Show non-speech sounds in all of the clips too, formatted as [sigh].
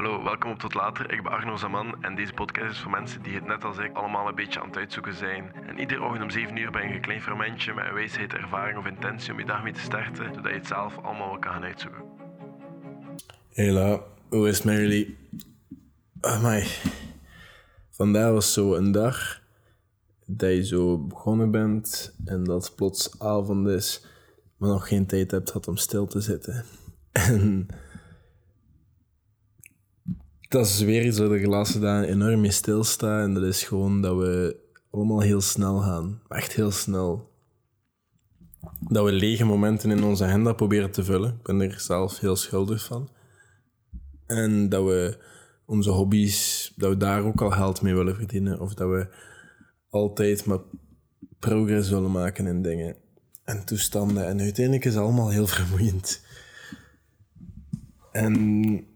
Hallo, welkom op Tot Later. Ik ben Arno Zaman en deze podcast is voor mensen die het net als ik allemaal een beetje aan het uitzoeken zijn. En iedere ochtend om 7 uur ben je een klein fermentje met een wijsheid, ervaring of intentie om je dag mee te starten, zodat je het zelf allemaal wel kan gaan uitzoeken. Hela, hoe is het? Amai. Vandaag was zo een dag dat je zo begonnen bent en dat plots avond is, maar nog geen tijd hebt gehad om stil te zitten. [laughs] En dat is weer iets waar de laatste dagen enorm mee stilstaan. En dat is gewoon dat we allemaal heel snel gaan. Echt heel snel. Dat we lege momenten in onze agenda proberen te vullen. Ik ben er zelf heel schuldig van. En dat we onze hobby's, dat we daar ook al geld mee willen verdienen. Of dat we altijd maar progress willen maken in dingen en toestanden. En uiteindelijk is het allemaal heel vermoeiend. En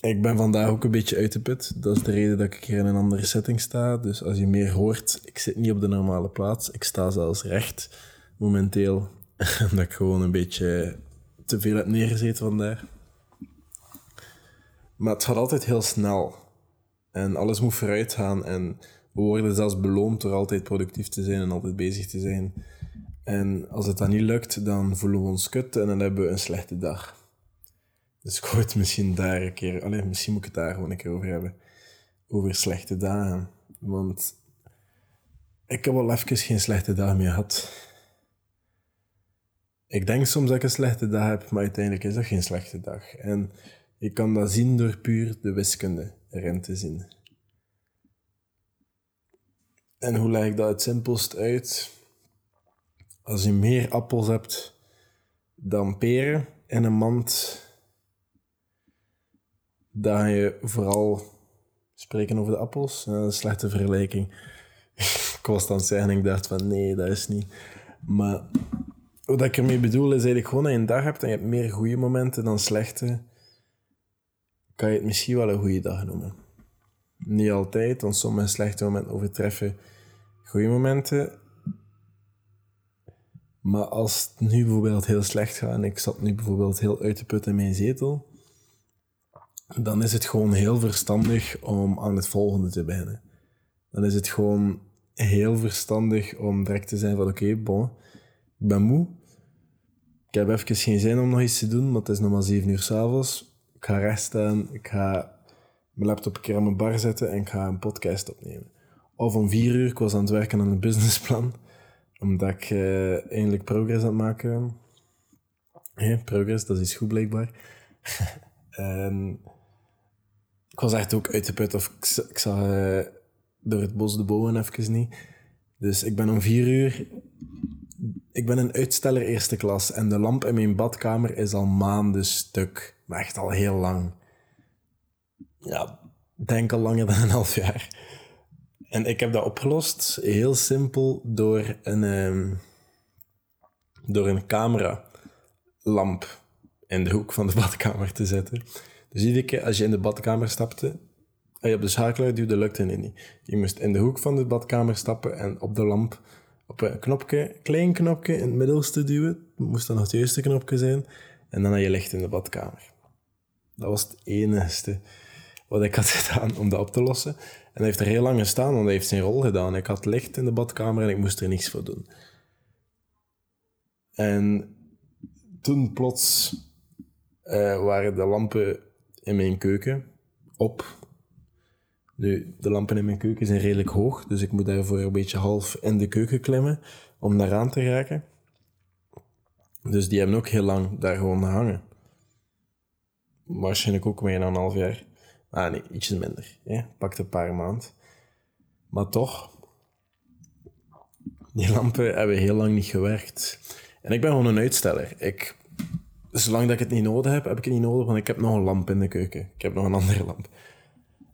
ik ben vandaag ook een beetje uit de put. Dat is de reden dat ik hier in een andere setting sta. Dus als je meer hoort, ik zit niet op de normale plaats. Ik sta zelfs recht momenteel. [laughs] Omdat ik gewoon een beetje te veel heb neergezeten vandaag. Maar het gaat altijd heel snel. En alles moet vooruit gaan. En we worden zelfs beloond door altijd productief te zijn en altijd bezig te zijn. En als het dan niet lukt, dan voelen we ons kut en dan hebben we een slechte dag. Dus ik hoor het misschien daar een keer... Allee, misschien moet ik het daar gewoon een keer over hebben. Over slechte dagen. Want ik heb al even geen slechte dag meer gehad. Ik denk soms dat ik een slechte dag heb, maar uiteindelijk is dat geen slechte dag. En je kan dat zien door puur de wiskunde erin te zien. En hoe leg ik dat het simpelst uit? Als je meer appels hebt dan peren in een mand, dan ga je vooral spreken over de appels. Een slechte vergelijking. ik was het zeggen en ik dacht van nee, dat is niet. Maar wat ik ermee bedoel is eigenlijk gewoon dat je een dag hebt en je hebt meer goede momenten dan slechte, kan je het misschien wel een goede dag noemen. Niet altijd, want sommige slechte momenten overtreffen goede momenten. Maar als het nu bijvoorbeeld heel slecht gaat en ik zat nu bijvoorbeeld heel uit te putten in mijn zetel, dan is het gewoon heel verstandig om aan het volgende te beginnen. Dan is het gewoon heel verstandig om direct te zijn van oké, bon, ik ben moe. Ik heb even geen zin om nog iets te doen, want het is nog maar 7 uur s'avonds. Ik ga recht staan, ik ga mijn laptop een keer aan mijn bar zetten en ik ga een podcast opnemen. Of om 4 uur, ik was aan het werken aan een businessplan, omdat ik uh, eindelijk progress aan het maken ben. progress, dat is goed blijkbaar. [laughs] en ik was echt ook uit de put, of ik, zag uh, door het bos de bomen even niet. Dus ik ben om vier uur... Ik ben een uitsteller eerste klas en de lamp in mijn badkamer is al maanden stuk. Maar echt al heel lang. Ja, denk al langer [laughs] dan een half jaar. En ik heb dat opgelost heel simpel door een, um, door een camera lamp in de hoek van de [laughs] badkamer te zetten. Dus iedere keer als je in de badkamer stapte, en je op de schakelaar duwde, lukte het niet. Je moest in de hoek van de badkamer stappen en op de lamp op een knopje, klein knopje in het middelste duwen. Moest dan nog het eerste knopje zijn. En dan had je licht in de badkamer. Dat was het enige wat ik had [laughs] gedaan om dat op te lossen. En hij heeft er heel lang gestaan, want hij heeft zijn rol gedaan. Ik had licht in de badkamer en ik moest er niks voor doen. En toen plots uh, waren de lampen in mijn keuken op. Nu, de lampen in mijn keuken zijn redelijk hoog, dus ik moet daarvoor een beetje half in de keuken klimmen om daaraan te raken. Dus die hebben ook heel lang daar gewoon hangen. Waarschijnlijk ook meer dan een half jaar. Ah nee, ietsje minder. Ja, pakt een paar maanden. Maar toch, die lampen hebben heel lang niet gewerkt. En ik ben gewoon een uitsteller. Ik zolang dat ik het niet nodig heb, heb ik het niet nodig, want ik heb nog een lamp in de keuken. Ik heb nog een andere lamp.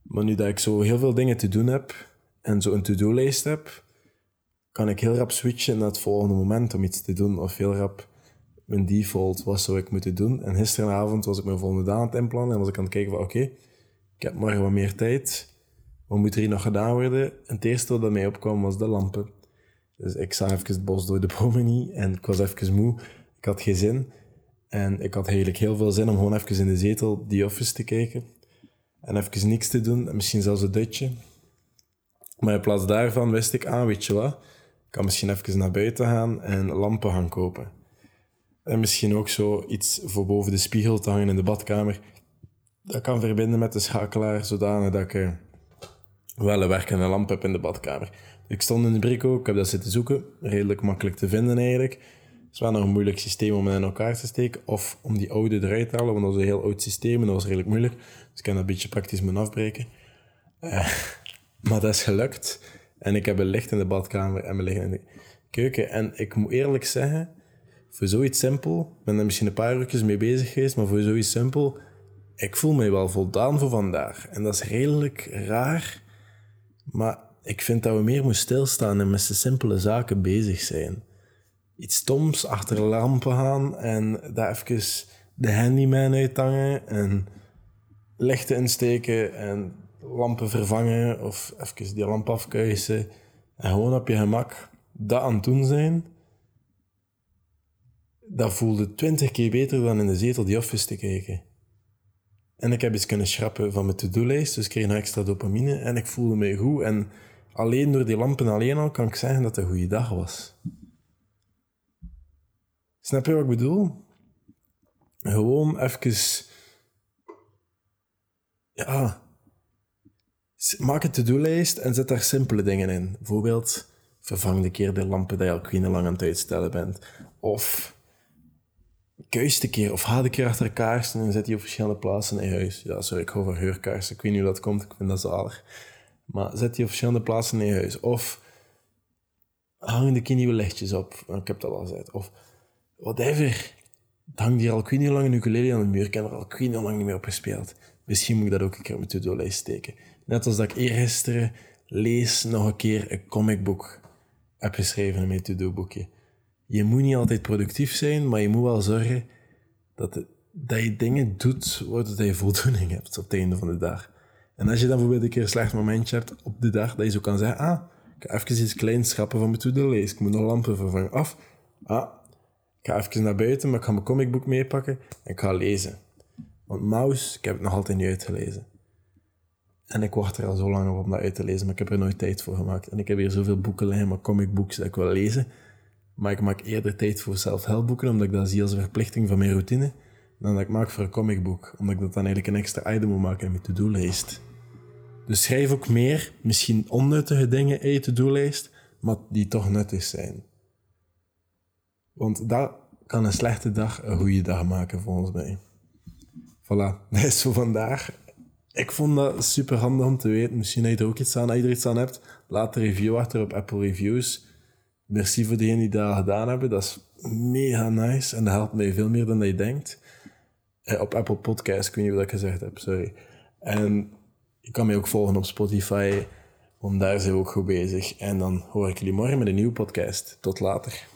Maar nu dat ik zo heel veel dingen te doen heb en zo een to-do-lijst heb, kan ik heel rap switchen naar het volgende moment om iets te doen. Of heel rap mijn default, wat zou ik moeten doen? En gisteravond was ik mijn volgende dag aan het inplannen en was ik aan het kijken van oké, ik heb morgen wat meer tijd. Wat moet er hier nog gedaan worden? En het eerste wat mij opkwam was de lampen. Dus ik zag even het bos door de bomen niet en ik was even moe. Ik had geen zin. En ik had eigenlijk heel veel zin om gewoon even in de zetel The Office te kijken. En even niks te doen, misschien zelfs een dutje. Maar in plaats daarvan wist ik, ah, weet je wat, ik kan misschien even naar buiten gaan en lampen gaan kopen. En misschien ook zo iets voor boven de spiegel te hangen in de badkamer. Dat kan verbinden met de schakelaar, zodanig dat ik eh, wel een werkende lamp heb in de badkamer. Ik stond in de brico, ik heb dat zitten zoeken. Redelijk makkelijk te vinden eigenlijk. Is wel nog een moeilijk systeem om in elkaar te steken. Of om die oude eruit te halen, want dat was een heel oud systeem en dat was redelijk moeilijk. Dus ik kan dat een beetje praktisch moeten afbreken. Uh, [laughs] maar dat is gelukt. En ik heb een licht in de badkamer en mijn licht in de keuken. En ik moet eerlijk zeggen, voor zoiets simpel, ben er misschien een paar uurtjes mee bezig geweest, maar voor zoiets simpel, ik voel me wel voldaan voor vandaag. En dat is redelijk raar, maar ik vind dat we meer moeten stilstaan en met de simpele zaken bezig zijn. Iets stoms achter lampen gaan en daar even de handyman uithangen en lichten insteken en lampen vervangen of even die lamp afkuisen en gewoon op je gemak dat aan het doen zijn, dat voelde twintig keer beter dan in de zetel die office te kijken. En ik heb eens kunnen schrappen van mijn to-do-lijst, dus ik kreeg een extra dopamine en ik voelde me goed. En alleen door die lampen alleen al kan ik zeggen dat het een goede dag was. Snap je wat ik bedoel? Gewoon even... Ja... Maak een to-do-lijst en zet daar simpele dingen in. Bijvoorbeeld, vervang de keer de lampen die je al lang aan het uitstellen bent. Of kuis de keer, of haal de keer achter kaarsen en zet die op verschillende plaatsen in je huis. Ja, sorry, ik hou van heurkaarsen. Ik weet niet hoe dat komt, ik vind dat zalig. Maar zet die op verschillende plaatsen in je huis. Of hang de keer nieuwe lichtjes op. Ik heb dat al gezegd. Of whatever. Hang die al ik weet niet lang een ukulele aan de muur. Ik heb er al weet niet lang niet meer op gespeeld. Misschien moet ik dat ook een keer op mijn to-do-lijst steken. Net als dat ik eergisteren lees nog een keer een comicboek heb geschreven in mijn to-do-boekje. Je moet niet altijd productief zijn, maar je moet wel zorgen dat, dat je dingen doet waar je voldoening hebt op het einde van de dag. En als je dan bijvoorbeeld een keer een slecht momentje hebt op de dag, dat je zo kan zeggen, ah, ik ga even iets kleins schrappen van mijn to-do-lijst. Ik moet nog lampen vervangen. Of, ah, ga even naar buiten, maar ik ga mijn comicboek meepakken en ik ga lezen. Want Mouse, ik heb het nog altijd niet uitgelezen. En ik wacht er al zo lang op om dat uit te lezen, maar ik heb er nooit tijd voor gemaakt. En ik heb hier zoveel boeken liggen, maar comicbooks dat ik wil lezen. Maar ik maak eerder tijd voor zelfhelpboeken, omdat ik dat zie als een verplichting van mijn routine, dan dat ik maak voor een comicboek, omdat ik dat dan eigenlijk een extra item moet maken in mijn to-do-lijst. Dus schrijf ook meer, misschien onnuttige dingen in je to-do-lijst, maar die toch nuttig zijn. Want dat kan een slechte dag een goede dag maken, volgens mij. Voilà, [laughs] dat is voor vandaag. Ik vond dat super handig om te weten. Misschien dat je er ook iets aan, als je er iets aan hebt. Laat een review achter op Apple Reviews. Merci voor degenen die dat gedaan hebben. Dat is mega nice en dat helpt mij veel meer dan je denkt. Eh, op Apple Podcasts, ik weet niet wat ik gezegd heb, sorry. En je kan mij ook volgen op Spotify, want daar zijn we ook goed bezig. En dan hoor ik jullie morgen met een nieuwe podcast. Tot later.